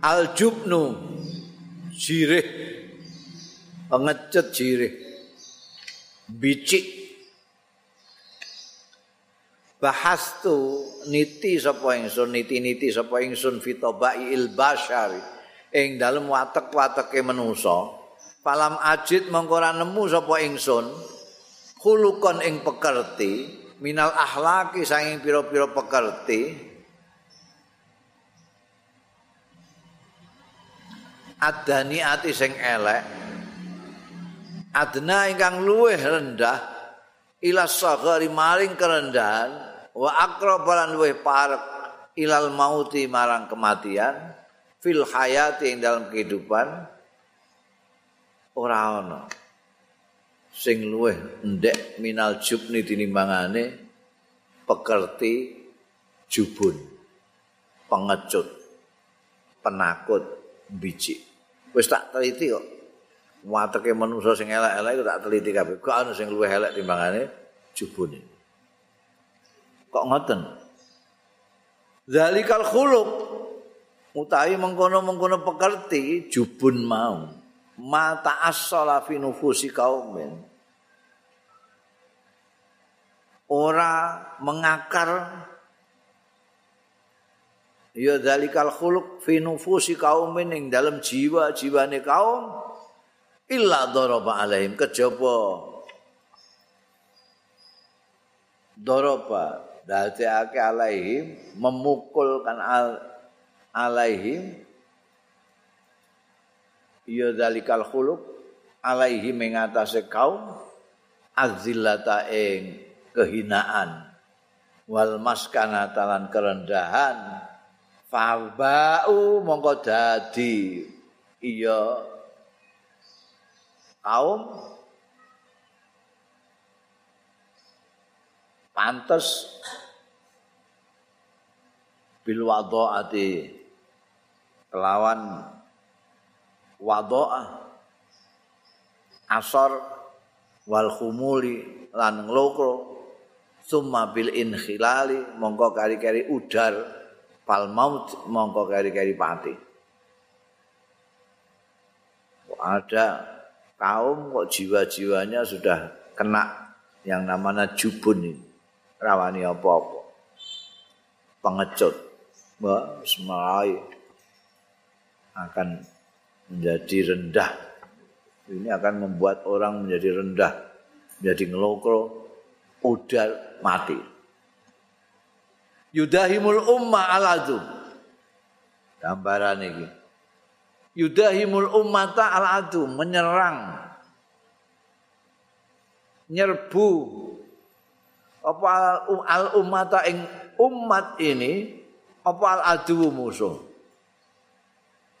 Al-jubnu. Jirih pengecut jirih bicik. Bahas tu niti sapa ingsun niti-niti sapa ingsun fitobai il basyari ing dalem watek-wateke manusa falam ajid mengko nemu sapa ingsun. Khulukon ing pekerti minal akhlaki saking pira-pira pekerti adani ati sing elek. Adna ingkang luweh rendah ila sagari maring kerendahan wa akrabalan luweh parek ilal mauti marang kematian fil hayati ing dalam kehidupan ora ana sing luweh ndek minal jubni tinimbangane pekerti jubun pengecut penakut biji wis tak teliti kok. Wateke manusa sing elek-elek tak teliti kabeh. Kok ana sing luwih elek timbangane? Jubun kok ngoten? Zalikal khuluq. Utawi mengkono-mengkono pekerti jubun mau. Mata as-sala fi nufusi kaumin. Ora mengakar ya zalikal khuluq fi nufusi kaumin ing dalam jiwa-jiwane kaum illa daraba alaihim. Kejaba daraba. Dadekake alaihim memukulkan al alaihim. Ya zalikal khuluq alaihim ing atase kaum azillata ing kehinaan wal maskanata lan kerendahan fabau mongko dadi. Iya. Kaum? Pantes. Bil wadhaati kelawan wadhaah asar wal khumuli lan nglokro. Summa bil inkhilali mongko kari-kari udar fal maut mongko kari-kari pati. Ada kaum kok jiwa-jiwanya sudah kena yang namanya jubun ini. Rawani apa-apa. Pengecut. Mbak, semalai akan menjadi rendah. Ini akan membuat orang menjadi rendah. Menjadi ngelokro, udar, mati. Yudahimul umma aladu gambaran iki yudahimul ummata aladu menyerang. Nyerbu. Apa al ummata ing umat ini apa al adu musuh?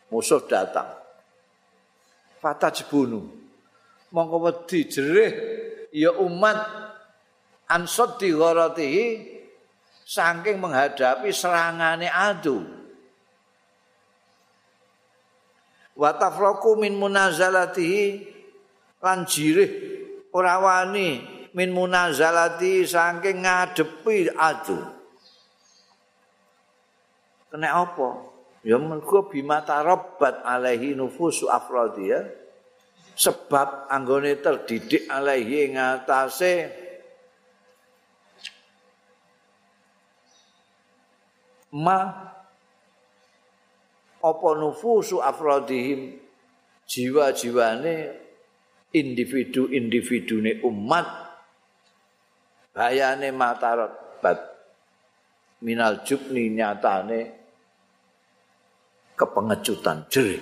Musuh datang. Fatajbunu mongko wedi jerih ya umat. Ansad di gharatihi saking menghadapi serangane adu. Wa tafraku min munazalatihi lan jirih ora wani min munazalati saking ngadepi adu. Kena apa? Ya mergo bimata rabbat alaihi nufusu afradiya sebab anggone terdidik alaihi ngatasé ma apa nufusu afrodihim jiwa-jiwane individu-individune umat. Bayane matarat bat minal jubni nyatane kepengecutan jeri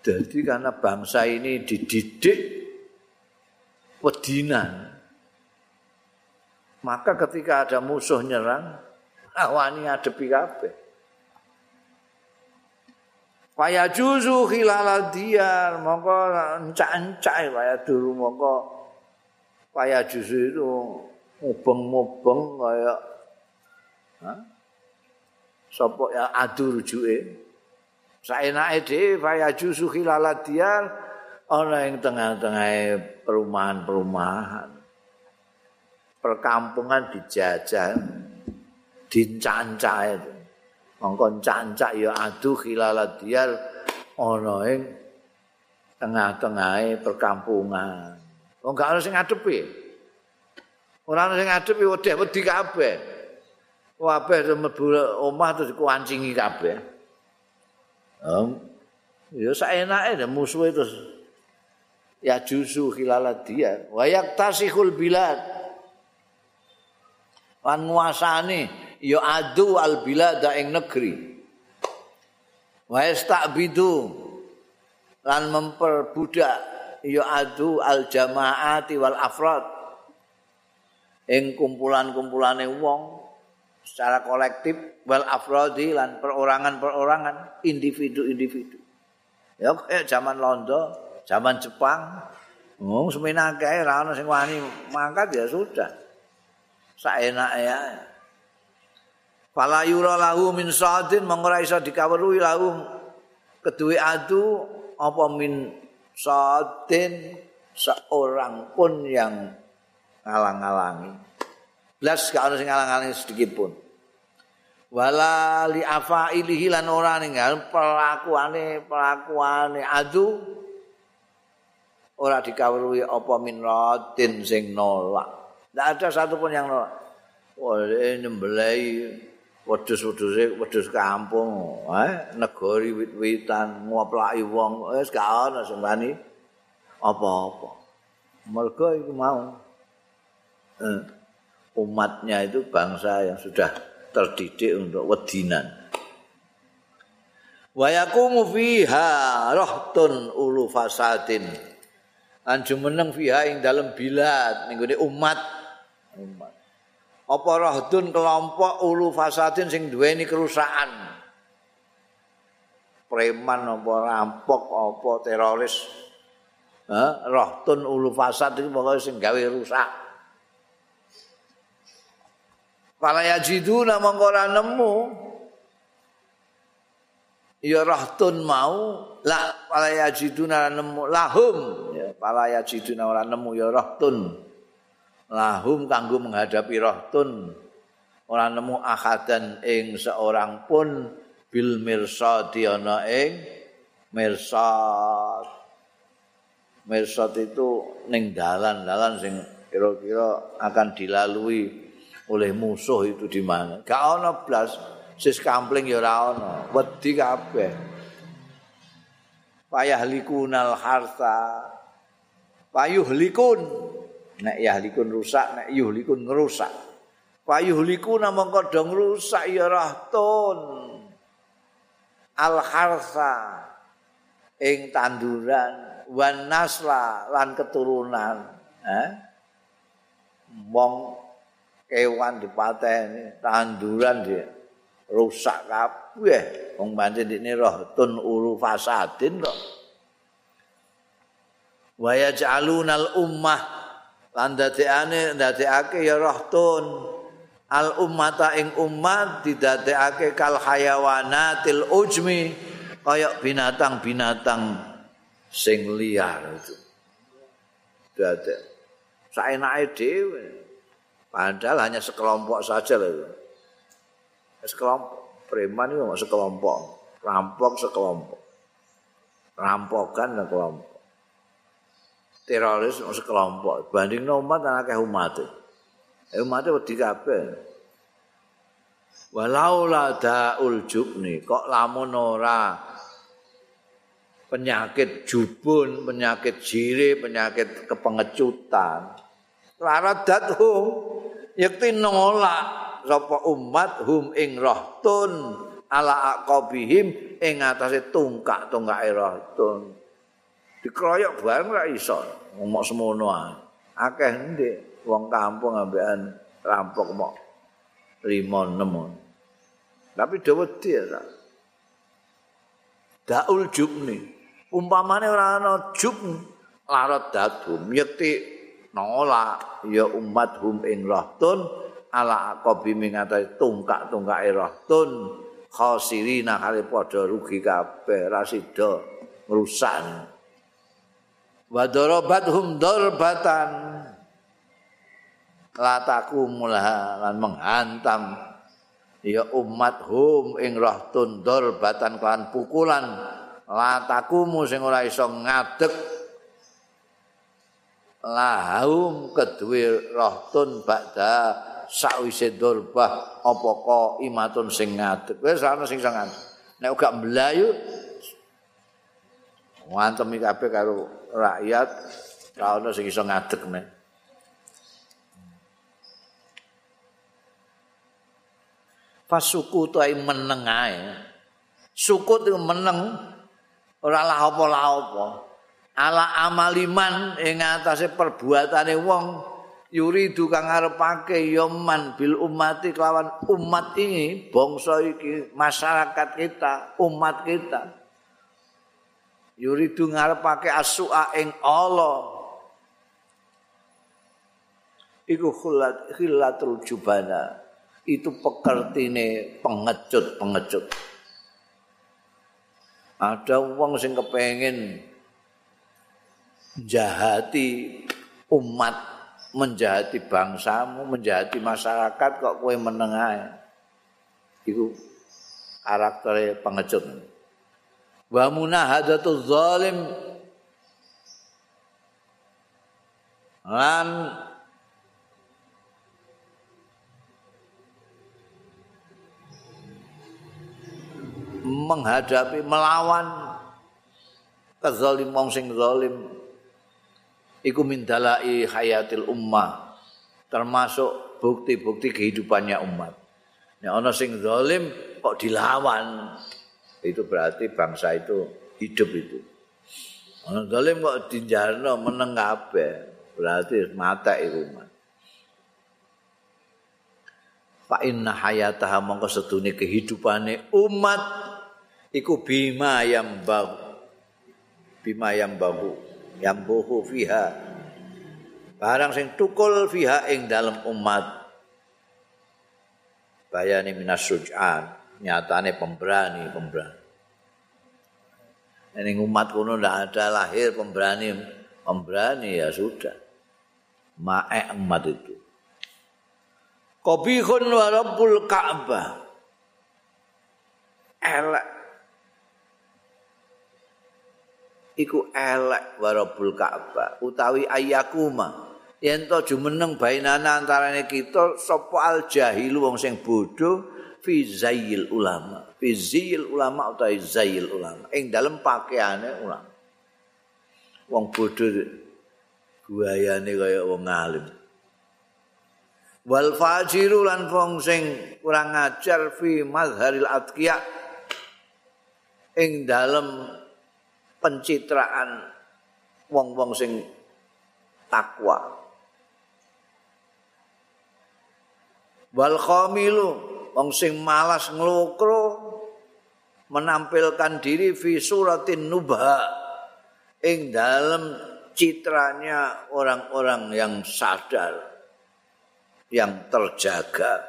jadi karena bangsa ini dididik wedinan maka ketika ada musuh nyerang awani adepi kabeh. Paya juzu khilal diyar, mongko encak-encak paya dulu mongko paya juzu itu mubeng-mubeng kaya? Sopo ya adu rujuke. Saenake dhewe paya juzu khilal diyar ana ing tengah-tengah perumahan-perumahan. Perkampungan dijajah. Dincanca itu mongkon cancak ya adu khilaladiyal ana ing tengah-tengahe perkampungan. Wong gak ana sing ngadepi. Ora ana sing ngadepi wedhe wedi kabeh kabeh mlebu omah terus kuancingi kabeh. Um, ya saenake musuh itu ya jusu khilaladiyal wa yaktasihul bilad. Lan nguasani ya adu al bilad ing negeri. Wa yasta'bidu lan memperbudak ya adu al jamaati wal afrad ing kumpulan-kumpulane wong secara kolektif wal afradi lan perorangan-perorangan individu-individu. Ya kayak zaman Londo zaman Jepang. Ngomong semena kae ra ono sing wani mangkat ya sudah. Saenake ya. Fala yura lahu min sadin mongko iso dikawruhi lahu keduwe adu apa min sadin seorang pun yang ngalang-alangi. Blas gak ono sing ngalang-alangi sedikit pun. Wala li afailihi lan ora ninggal pelakuane pelakuane adu ora dikawruhi apa min radin sing nolak. Tidak ada satupun yang nolak. Wah, ini wedus-wedus wedus kampung, eh, negori wit-witan, ngoplaki wong, eh, gak ana sembani apa-apa. Mereka itu mau. Eh, umatnya itu bangsa yang sudah terdidik untuk wedinan. Wa yakumu fiha rahtun ulu fasadin. Lan jumeneng fiha ing dalem bilad ning umat umat. Apa rahdun kelompok ulu fasadin sing duweni kerusakan. Preman apa rampok apa teroris. Ha, rahdun ulu fasad iki pokoke sing gawe rusak. Para yajiduna mongko ora nemu ya rahtun mau la para yajiduna nemu lahum ya para yajiduna ora nemu ya rahtun lahum kanggo menghadapi rahtun ora nemu akadan ing seorang pun bil mirsadi ana ing mirsad. Mirsad itu ning dalan-dalan sing kira-kira akan dilalui oleh musuh itu di mana. Gak ana blas sis kampling ya ora ana. Wedi kabeh. Payah likunal harta payuh likun nek yahlikun rusak nek yuhlikun ngerusak. Payuhliku namung padha ngrusak ya rahtun al harsa ing tanduran wan nasla lan keturunan. Eh? Wong kewan dipateni tanduran di rusak kabeh. Wong pancen dene rahtun ulu fasadin kok. Wa yaj'alunal ummah lan dadekane ndadekake ya rahtun al ummata ing umat didadekake kal hayawanatil ujmi kaya binatang-binatang sing liar itu. Dadek. Saenake dhewe. Padahal hanya sekelompok saja lho. Sekelompok. Preman itu sekelompok. Rampok sekelompok. Rampokan sekelompok teroris sekelompok. Banding umat dan akeh umat. Umat itu wedi kabeh. Walau la daul jubni kok lamun ora? Penyakit jubun penyakit jiri penyakit kepengecutan. Lara dathum yakti nolak sapa umat hum ing rahtun ala aqabihim ing atase tungkak-tungkake rahtun dikeroyok bareng ra iso. Ngomong semono akeh ndek wong kampung ambekan rampok mok lima enam tapi dawa dia tak daul jubni. Umpamane ora ana jub larat dadum yekti nolak. Ya umat hum ing rahtun ala aqabi mingatai tungkak-tungkake rahtun khasirina kali padha rugi kabeh rasida ngrusak wa darabathum darbatan lataku mulha lan menghantam. Ya umat hum ing roh tundur batan kan pukulan. Latakumu sing ora iso ngadeg. Lahum kedue roh tun badha sakwise durbah apa imatun sing ngadeg? Wis ana sing ngadeg. Nek gak mlayu ngantem kabeh karo rakyat ora ana sing iso ngadeg nek pas suku tu ai meneng ae. Suku tu meneng ora lah apa-lah apa. Ala amaliman ing atase perbuatane wong yuri kang ngarepake ya man bil umati kelawan umat ini bangsa iki masyarakat kita umat kita yuri du ngarepake asua ing Allah iku khilat khilatul jubana itu pekertine pengecut-pengecut. Ada wong sing kepengin jahati umat, menjahati bangsamu, menjahati masyarakat kok kowe meneng ae. Iku karakter pengecut. Wa munahadatul zalim. Lan menghadapi melawan kezalim wong sing zalim. Iku mindalai hayatil ummah termasuk bukti-bukti kehidupannya umat. Nek ana sing zalim kok dilawan itu berarti bangsa itu hidup itu. Ana zalim kok dijarno meneng kabeh berarti mata iku umat Fa inna hayataha mongko sedune kehidupane umat iku bima yang bahu bima yang bahu yang buhu fiha. Barang sing tukul fiha ing dalam umat. Bayani minas suj'an nyatane pemberani pemberani. Ini umat kuno tidak ada lahir pemberani pemberani ya sudah. Ma'e umat itu. Kobihun wa rabbul ka'bah. Elek. Iku elek warabul Ka'bah. Utawi ayakuma yen to jumeneng bainana antarane kita sapa al jahil wong sing bodho fi zail ulama. Fi zail ulama utawi zail ulama. Ing dalem pakaiane ulama. Wong bodho guayane kaya wong alim. Wal fajiru lan wong sing kurang ajar fi mazharil atqiya. Ing dalem pencitraan wong-wong sing takwa. Wal khamilu wong sing malas nglokro menampilkan diri fi suratin nubha. Ing dalam citranya orang-orang yang sadar yang terjaga.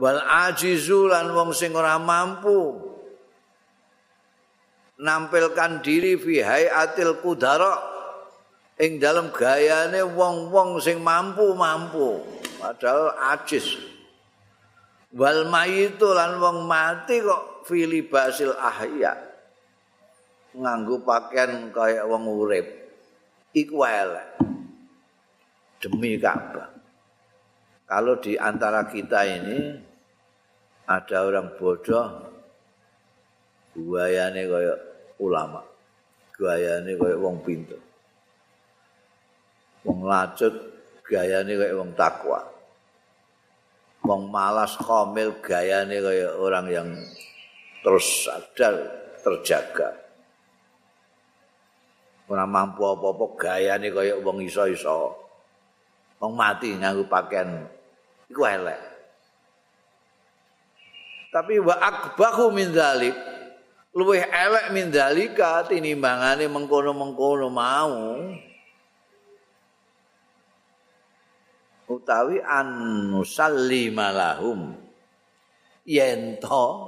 Wal ajizulan wong sing ora mampu nampilkan diri fi hayatil kudara ing dalam gayane wong-wong sing mampu-mampu. Padahal ajis wal mayitu lan wong mati kok fi libasil ahya nganggo pakaian kaya wong urip iku elek demi Ka'bah kalau di antara kita ini ada orang bodoh buayane kaya ulama. Gayane kaya wong pinter. Wong lacut gayane kaya wong takwa. Wong malas komil gayane kaya orang yang terus sadar terjaga. Ora mampu apa-apa gayane kaya wong iso-iso. Wong mati nganggo pakaian iku elek. Tapi wa akbahu min dzalik luwih elek mindalika tinimbangane mengkono-mengkono mau utawi anusallima lahum yen to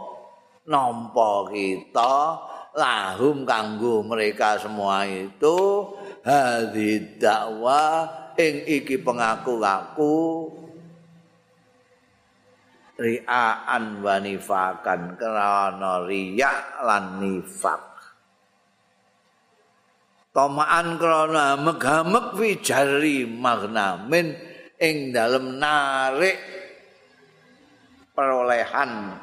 nampa kita lahum kanggo mereka semua itu hadhi dakwah ing iki pengaku-ngaku riaan wa nifakan krana riya lan nifak. Tamaan krana megamek fi jari magnamin ing dalem narik perolehan.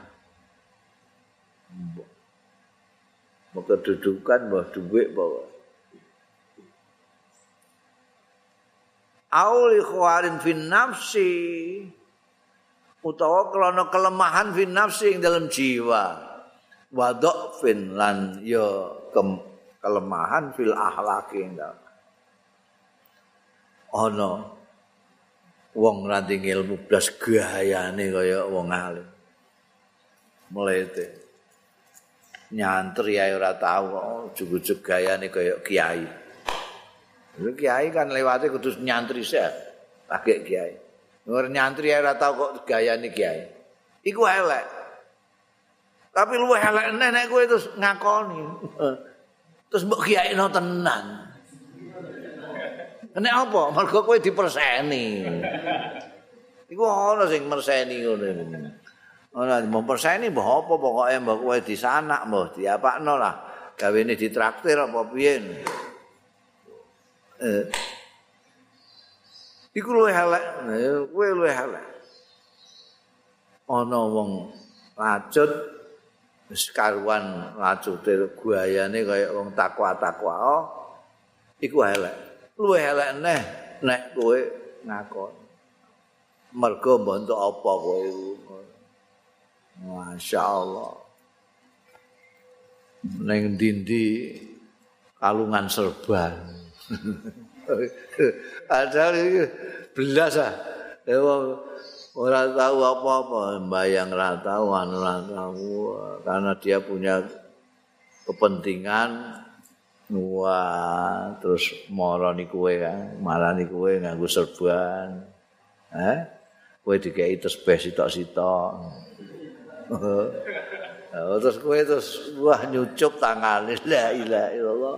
Mbok kedudukan mbok dhuwit bawa auli khawarin fin nafsi utawa krana kelemahan fin nafsi ing dalam jiwa. Wadok fin lan ya kelemahan fil akhlaki ana wong ranti ilmu blas gayane kaya wong alim. Mlete. Nyantri ae ora tau kok jugu-jugu gayane kaya kiai. Lha kiai kan lewate kudu nyantri sih pakai kiai. Nur nyantri ae ora tau kok gayane kiai. Iku elek. Tapi lu elek nenek kowe terus ngakoni. Terus mbok kiyaino tenan. Nek apa? Mergo kowe diperseni. Iku ana sing merseni ngono. Ora memperseni mbok apa pokoke mbok kowe disanak mbok diapakno lah. Gawene ditraktir apa piye. Eh. Iku luwih elek, kowe luwih elek. Ana wong lacut wis karuan lacute guayane kaya wong takwa-takwa oh, iku elek luwih elek neh nek kowe ngakon. Mergo mbantu apa kowe? Masyaallah. Ning dindi kalungan serban. Ada belas ah. Ora tahu apa-apa bayang ora tahu anu ora tahu karena dia punya kepentingan wah terus marani kowe kan marani kowe nganggo serban eh kowe dikai tesbih sitok-sitok Oh, terus kowe terus wah nyucup tangane la ilaha illallah.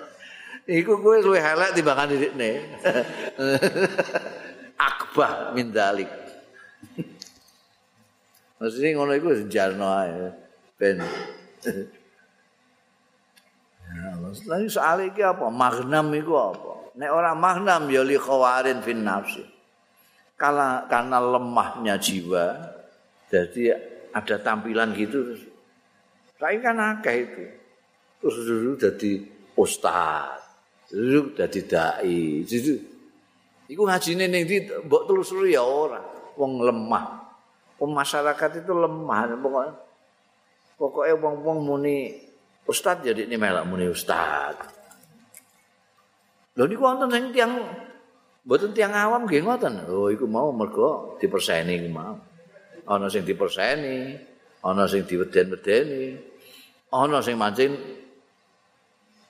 Iku kowe luwih elek timbangan dikne. Akbah min dalik. Maksudnya ngono iku jarno ae ben. Allah, lagi soal iki apa? Magnam iku apa? Nek ora magnam ya li khawarin fin nafsi. Kala karena lemahnya jiwa, jadi ada tampilan gitu. Tapi kan akeh itu. Terus dulu jadi ustaz, dulu jadi dai. Jadi, iku ngajine ning ndi mbok telusuri ya ora. Wong lemah. Masyarakat itu lemah pokoknya. Pokoknya wong-wong muni ustaz jadi ini melak muni ustaz. Lho niku wonten sing tiyang mboten tiyang awam nggih ngoten. Oh iku mau mergo diperseni iku mau. Ana sing diperseni, ana sing diweden-wedeni, ana sing mancing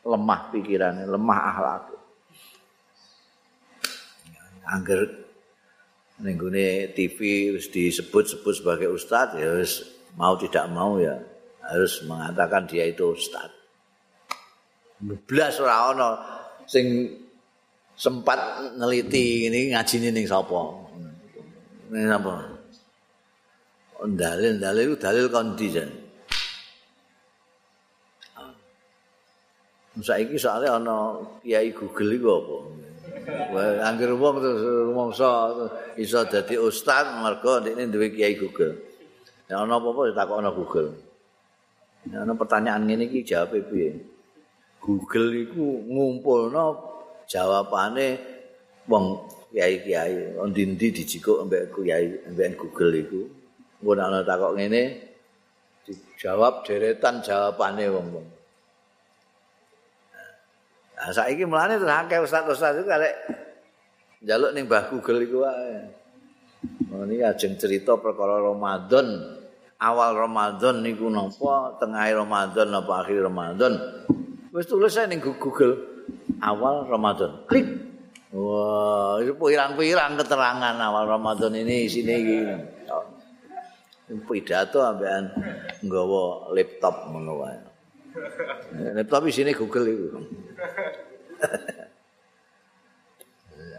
lemah pikirannya, lemah akhlak. Angger ning TV wis disebut-sebut sebagai ustaz ya wis mau tidak mau ya harus mengatakan dia itu ustaz. Blas ora ana sing sempat neliti ini ngaji ning sapa. Ning sapa? Dalil dalil dalil kondi jan. Saiki soalnya ana kiai Google iku apa? Angger wong terus rumangsa iso dadi ustaz mergo ndekne duwe kiai Google. Ya ana apa-apa ditakokno Google. Ya ana pertanyaan ngene iki jawabe piye? Google iku ngumpulno jawabane wong kiai-kiai ndi-ndi dijikuk ambek kiai ambek Google iku. Nek ana takok ngene dijawab deretan jawabane wong-wong. Nah, saiki mulane terus akeh ustaz-ustaz iku arek njaluk ning Mbah Google iku wae. Niki ajeng cerita perkara Ramadan. Awal Ramadan niku napa, tengah Ramadan apa akhir Ramadan. Wis tulis ae ning Google awal Ramadan. Klik. Wah, itu pirang-pirang keterangan awal Ramadan ini sini. Oh. Pidato ambekan nggawa laptop ngono wae. Laptop isine Google iku.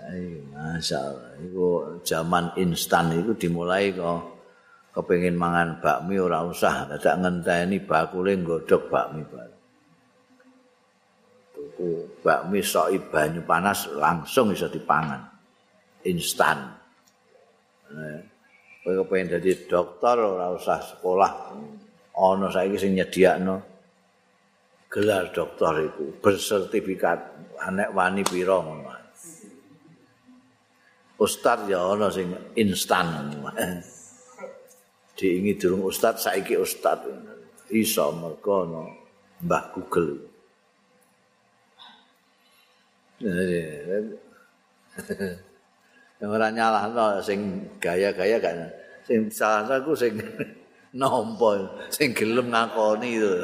Ay, masyaallah. Iku zaman instan itu dimulai kok kepengin mangan bakmi ora usah dadak ngenteni bakule nggodhog bakmi bareng. Tuku bakmi sok banyu panas langsung bisa dipangan. Instan. Kowe kepengin dadi dokter ora usah sekolah. Ana saiki sing nyediakno gelar dokter itu bersertifikat anek wani pira ngono. Ustaz ya ana sing instan. Diingi durung ustaz saiki ustaz. Iso mergo ana Mbah Google. Yang ora nyalahno sing gaya-gaya kan sing salah aku sing nampa sing gelem ngakoni itu.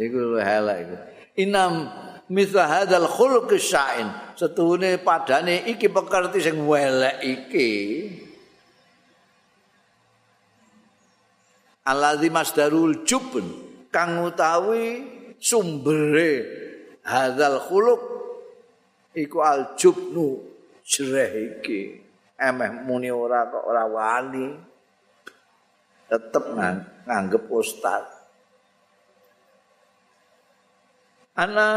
Iku elek iku. Inam mithla hadzal khuluq sya'in. Setuhune padane iki pekerti sing welek iki. Alladzi masdarul jubn kang utawi sumbere hadzal khuluq iku al jubnu jreh iki. Emeh muni ora kok ora wani. Tetep nganggep ustaz. ana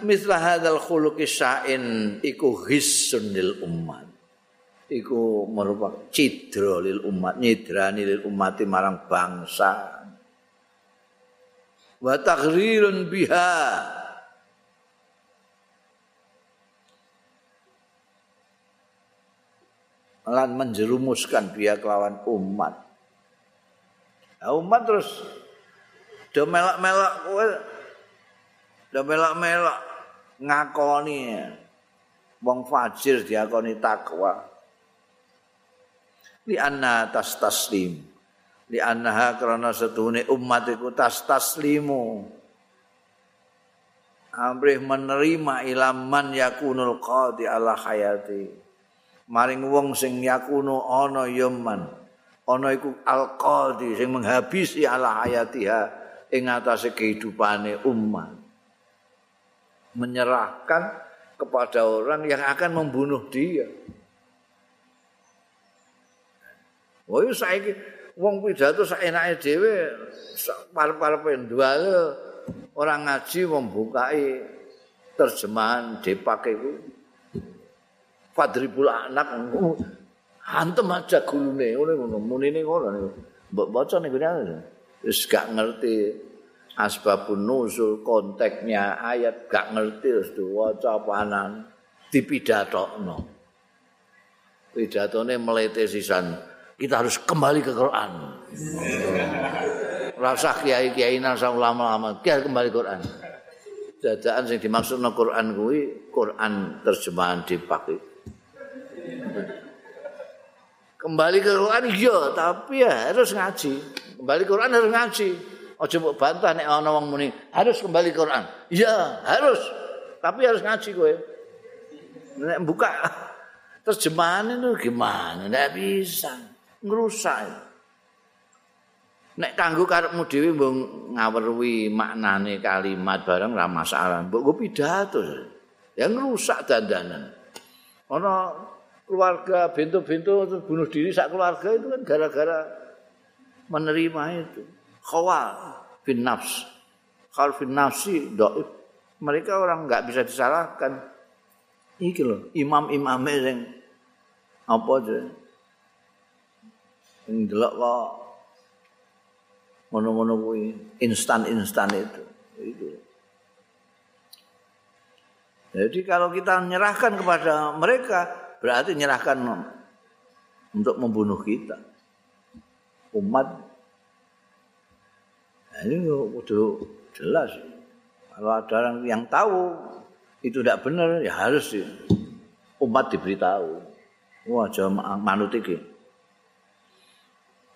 mislah hadzal khuluqi sya'in iku hissun lil umat iku merupakan cidra lil umat nyidrani lil umat marang bangsa. Wa taghrirun biha. Lan menjerumuskan biya kelawan umat. Nah, umat terus do melak-melak Lah melak-melak ngakoni. Wong fajir diakoni takwa. Li anna tas taslim. Li annaha karena setune umat iku tas taslimu. Amrih menerima ilaman yakunul qadi ala hayati. Maring wong sing yakunu ana yaman. Ana iku al qadi sing menghabisi ala hayatiha ing atase kehidupane umat. menyerahkan kepada orang yang akan membunuh dia. Wah, saya ini, wong pidato saya enaknya dewe, par-par pendual, orang ngaji membukai terjemahan depak itu. Fadribul anak, hantem aja gulune, ngono, muni ini ngono, baca nih gue terus gak ngerti asbabun nuzul konteksnya ayat gak ngerti terus diwaca panan dipidatokno pidatone melete sisan kita harus kembali ke Quran rasa kiai-kiai nasa ulama-ulama kita kembali ke Quran dadaan sing dimaksud no Quran kuwi Quran terjemahan dipakai kembali ke Quran iya tapi ya harus ngaji kembali ke Quran harus ngaji Aja mbok bantah nek ana wong muni harus kembali Quran. Iya, harus. Tapi harus ngaji kowe. Nek buka terjemahan itu gimana? Nek bisa ngrusak. Nek kanggo karepmu dhewe mbok ngawerwi maknane kalimat bareng ora masalah. Mbok pidato. Ya ngrusak dandanan. Ana keluarga bintu-bintu bunuh diri sak keluarga itu kan gara-gara menerima itu. khawal bin nafs khawal bin nafsi do'if mereka orang nggak bisa disalahkan iki loh imam imam yang apa aja yang delok kok ngono-ngono kuwi instan-instan itu itu jadi kalau kita menyerahkan kepada mereka berarti menyerahkan untuk membunuh kita umat ini udah jelas. Kalau ada orang yang tahu itu tidak benar, ya harus umat diberitahu. Wah, jauh manut iki.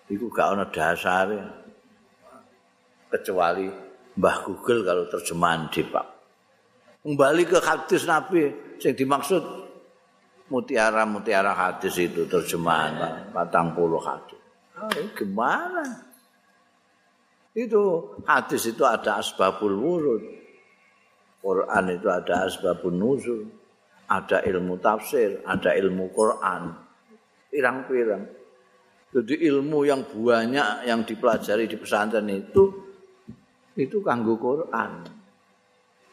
Iku gak ada dasar kecuali Mbah Google kalau terjemahan Pak. Kembali ke hadis Nabi yang dimaksud mutiara-mutiara hadis itu terjemahan patang puluh hadis. Oh, gimana? Itu hadis itu ada asbabul wurud. Quran itu ada asbabun nuzul. Ada ilmu tafsir, ada ilmu Quran. Pirang-pirang. Jadi ilmu yang banyak yang dipelajari di pesantren itu itu kanggo Quran.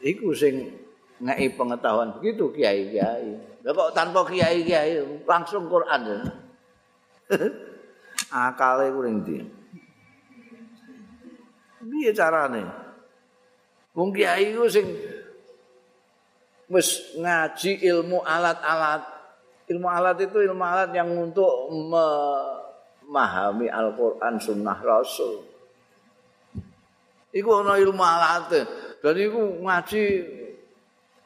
Iku sing ngei pengetahuan begitu kiai-kiai. Lah kok tanpa kiai-kiai langsung Quran. Ya? Akale ku ning ndi? Piye carane? Wong kiai ku sing wis ngaji ilmu alat-alat. Ilmu alat itu ilmu alat yang untuk me memahami Al-Qur'an sunnah Rasul. Iku ana ilmu alate. Dan iku ngaji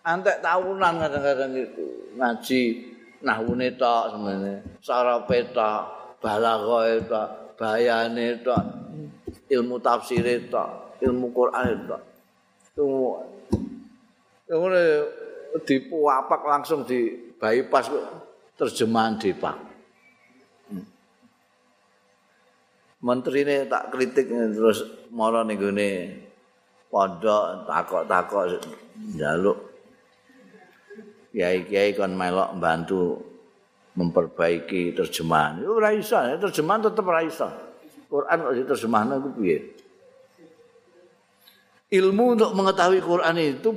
antek tahunan kadang-kadang itu. Ngaji nahwune tok semene, sarape tok, balaghae tok, bayane tok, ilmu tafsir tok, ilmu Qur'an tok. Semua. Kemudian dipuapak langsung di bypass terjemahan Depak. Menteri ini tak kritik terus mara ning gone pondok takok-takok njaluk kiai-kiai kon melok bantu memperbaiki terjemahan. Yo ora iso, terjemahan tetep ora iso. Quran kok diterjemahno iku piye? Ilmu untuk mengetahui Quran itu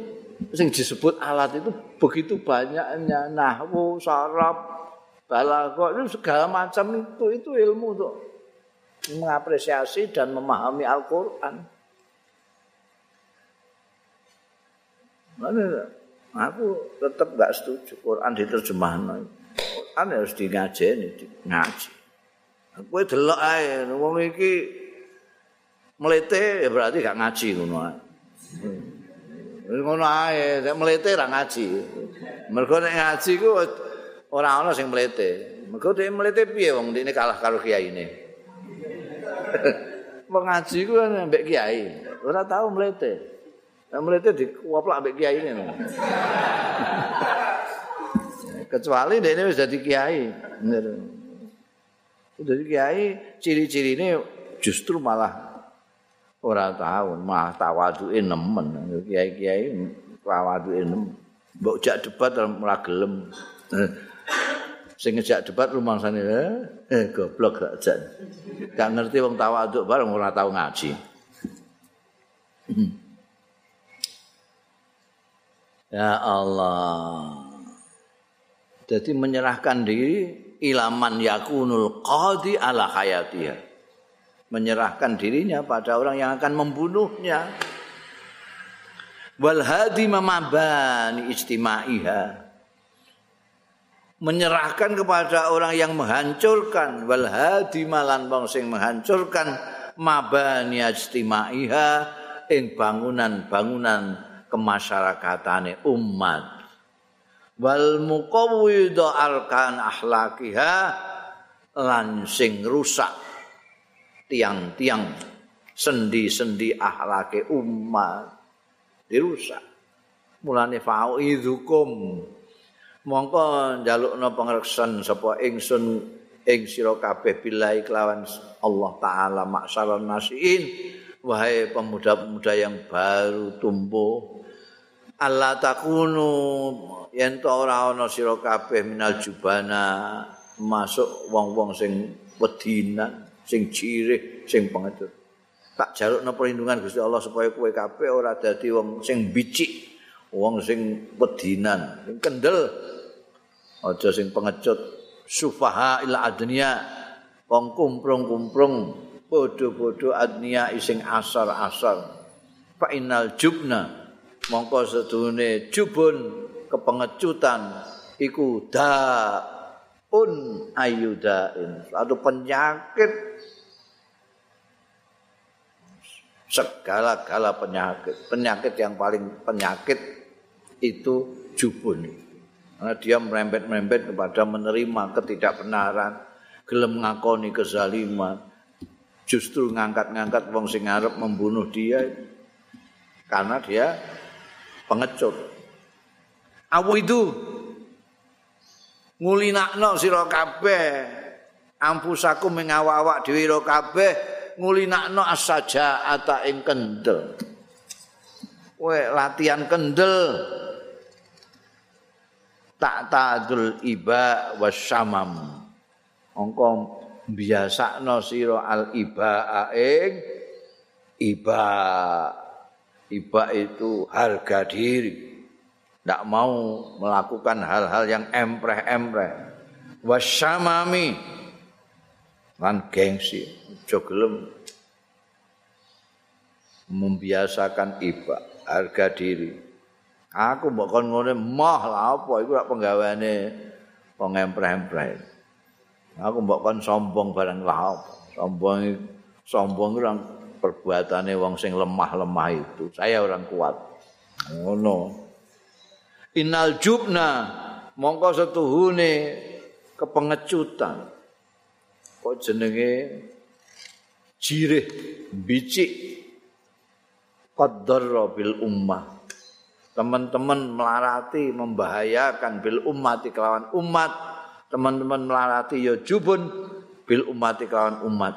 sing disebut alat itu begitu banyaknya nahwu, saraf, itu segala macam itu itu ilmu untuk mengapresiasi dan memahami Al-Quran. Mana aku tetap gak setuju Quran diterjemahkan. Quran harus di ngaji. Aku delok ae wong iki melete ya berarti gak ngaji ngono ae. Ngono ae, nek melete ra ngaji. Mergo nek ngaji ku ora ana sing melete. Mergo dhek melete piye wong dene kalah karo kiai ini. Mengaji ku kan mbek kiai. Ora tau mlete. Nek mlete dikuaplak mbek kiai ini. Kecuali dia wis dadi kiai. Bener. Dadi kiai ciri-ciri ini justru malah ora tahu, malah tawaduke nemen. Kiai-kiai tawaduke nemen. Mbok jak debat ora gelem. Sing ngejak debat rumangsane eh, eh goblok gak jan. Gak ngerti wong tawaduk bareng ora tau ngaji. ya Allah. Jadi menyerahkan diri ilaman yakunul qadi ala hayatiha. Menyerahkan dirinya pada orang yang akan membunuhnya. Wal hadi istimaiha. Menyerahkan kepada orang yang menghancurkan. Wal hadi malan wong sing menghancurkan. Mabani istimaiha ing bangunan-bangunan kemasyarakatane umat. Wal muqawwid arkan akhlaqiha lan sing rusak tiang-tiang sendi-sendi akhlake umat. Dirusak. Mulane fa'idzukum mongko njalukna pangreksan sapa ingsun ing sira kabeh billahi kelawan Allah taala maksaron nasiin wahai pemuda-pemuda yang baru tumbuh Allah takunu yen to ora ana sira kabeh minal jubana masuk wong-wong sing wedinan sing cirih sing pengecut tak jalukna perlindungan Gusti Allah supaya kowe kabeh ora dadi wong sing bicik wong sing wedinan sing kendel aja sing pengecut sufaha ila adnya wong kumprung-kumprung bodho-bodho adnya sing asar-asar. Fa innal jubna mongko sedune jubun kepengecutan iku da un ayudain suatu penyakit. Segala-gala penyakit. Penyakit yang paling penyakit itu jubun Karena dia merembet-merembet kepada menerima ketidakbenaran, gelem ngakoni kezaliman, justru ngangkat-ngangkat wong sing arep membunuh dia. Karena dia pengecut. Awu itu? Ngulinakno sira kabeh. Ampusaku mengawak-awak dhewe kabeh. Ngulinakno asaja ata ing kendel. Kowe latihan kendel tak ta'dul iba wasyamam. Angka biasakno sira al iba ing iba. Iba itu harga diri. Tidak mau melakukan hal-hal yang empreh-empreh. Wasyamami. Lan gengsi. Jogelem membiasakan iba harga diri aku mbok kon ngene mah lah apa iku lak penggaweane wong empreh-empreh Aku mbok kon sombong barang lah Sombong sombong orang perbuatannya wong sing lemah-lemah itu. Saya orang kuat. Oh no. Innal jubna mongko setuhune kepengecutan. Kok jenenge jirih bicik qaddara bil ummah. Teman-teman melarati membahayakan. Bil umat kelawan umat. Teman-teman melarati ya jubun. Bil umat kawan umat.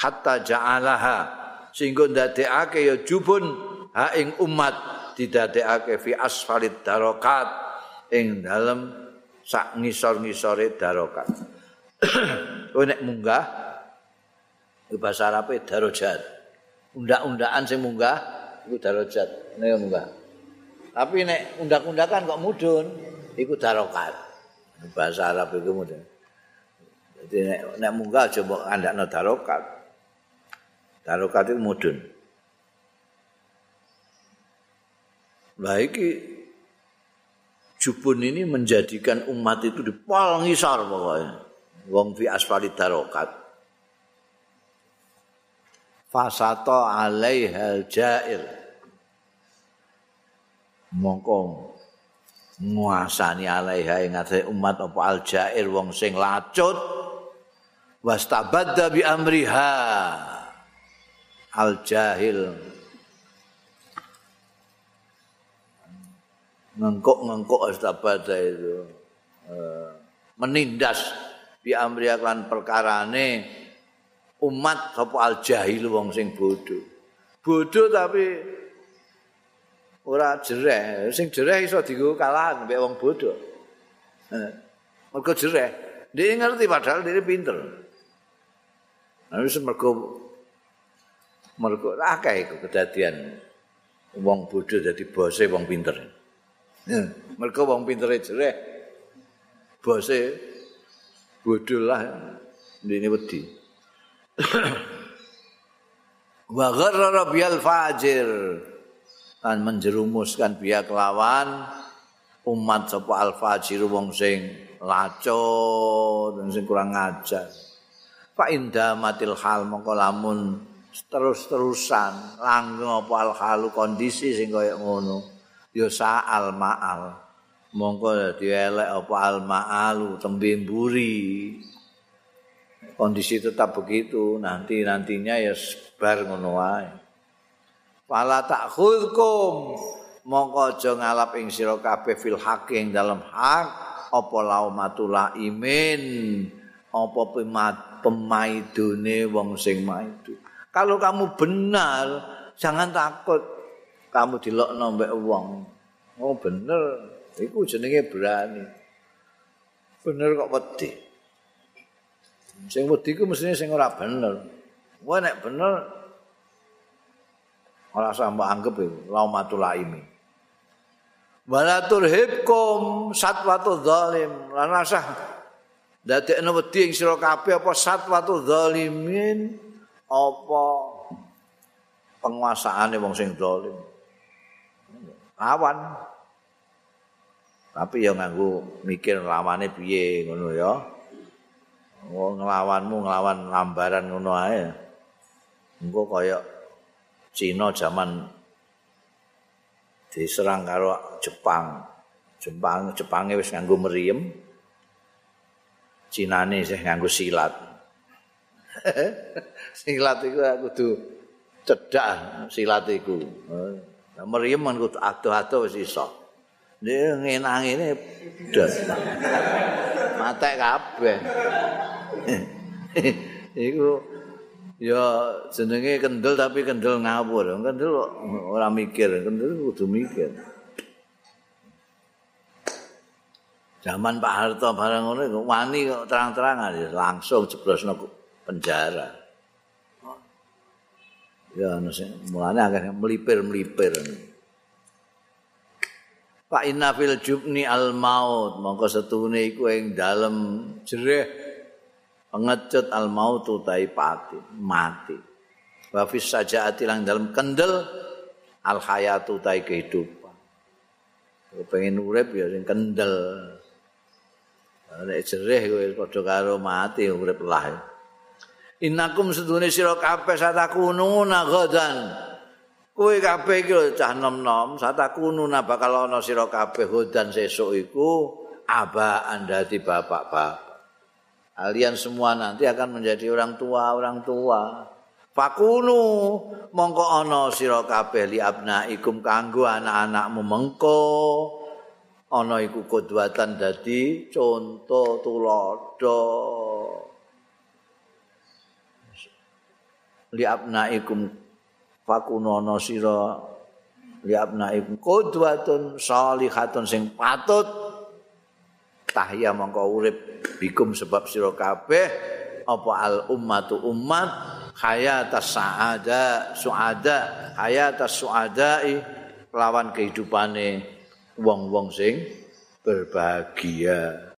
Hatta ja'alaha. Sehingga ndadekake ya jubun. Ha ing umat. Didadekake fi asfalit darokat. Ing dalem sak ngisor-ngisore darokat. Kowe nek munggah bahasa Arab darajat. Undak-undakan sing munggah iku darajat. Nek munggah tapi nek undak-undakan kok mudun iku darokat bahasa Arab itu mudah. Jadi nek, nek munggah coba andakno darokat. Darokat itu mudun. Lah iki jubun ini menjadikan umat itu di pol ngisor pokoknya. Wong fi asfali darokat. Fasato alaihal jair. Mongkong nguasani alaiha ing umat apa aljair wong sing lacut. Wastabadda bi amriha. Aljahil. Ngengkok-ngengkok wastabadda itu uh, menindas bi amriha kan perkarane umat apa aljahil wong sing bodoh bodoh tapi ora jereh. Sing jereh iso digo kalahan mbek wong bodoh eh, mergo jereh. Dia ngerti padahal dia pinter. Lalu mergo mergo akeh iku kedadian wong bodoh dadi bose wong pinter. Mergo wong pintere jereh. Bose bodoh lah ini wedi. Wa gharra bil fajir. Kan menjerumuskan biya kelawan umat sapa al-fajir wong sing laco dan sing kurang ngajar. Fa inda matil hal mongko lamun terus-terusan langgeng apa al-halu kondisi sing kaya ngono ya sa'al ma'al. Mongko dadi elek apa al-ma'alu tembe mburi. Kondisi tetap begitu nanti nantinya ya sebar ngono wae Fala ta'khudkum mongko aja ngalap ing sira kabeh fil haqqi dalam hak apa laumatul imin apa pemaidune wong sing maidu. Kalau kamu benar, jangan takut kamu dilokno mbek wong. Oh bener, iku jenenge berani. Bener kok wedi. Sing wedi ku mestine sing ora bener. Wah nek bener ora mbok anggap iku laumatul laimi wala turhibkum satwatu zalim. Lan rasah dadekno wedi ing sira kabeh apa satwatu zalimin? Apa penguasaane wong sing zalim? Lawan. Tapi ya nganggo mikir lawane piye ngono ya. Wong nglawanmu nglawan lambaran ngono ae. Engko kaya Cina zaman diserang karo Jepang. Jepang Jepange wis nganggo meriem. Cinane sih nganggo silat. silat iku kudu cedak silat iku. Nah, meriem kan kudu ado-ado wis iso. Dia ngenang ini udah matek kabeh. Iku ya jenenge kendel tapi kendel ngawur. Kendel ora mikir, kendel kudu mikir. Zaman Pak Harto barang ngono wani kok terang-terangan langsung jeblosno penjara. Ya, mulane akhirnya melipir-melipir. Pak inna fil jubni al maut, mongko setune iku ing dalem jereh pengecut al maut utai pati, mati. Wa fis sajaati lang dalem kendel al hayat utai kehidupan. Pengen urip ya sing kendel. Nek jereh kowe padha karo mati urip lah. Innakum sedune sira kabeh satakununa ghadan. Kowe kabeh iki cah nom-nom, satakununa bakal ana sira kabeh ghadan sesuk iku aba andati bapak-bapak. Kalian semua nanti akan menjadi orang tua, orang tua. Fakunu mongko ana sira kabeh li abnaikum kanggo anak-anakmu mengko ana iku kodwatan dadi conto tulodo. li abnaikum fakunono sira li abnaikum qudwatun shalihatun sing patut tahya mongko urip bikum sebab sira kabeh apa al ummatu ummat hayatas saada suada hayatas suadai lawan kehidupane wong-wong sing berbahagia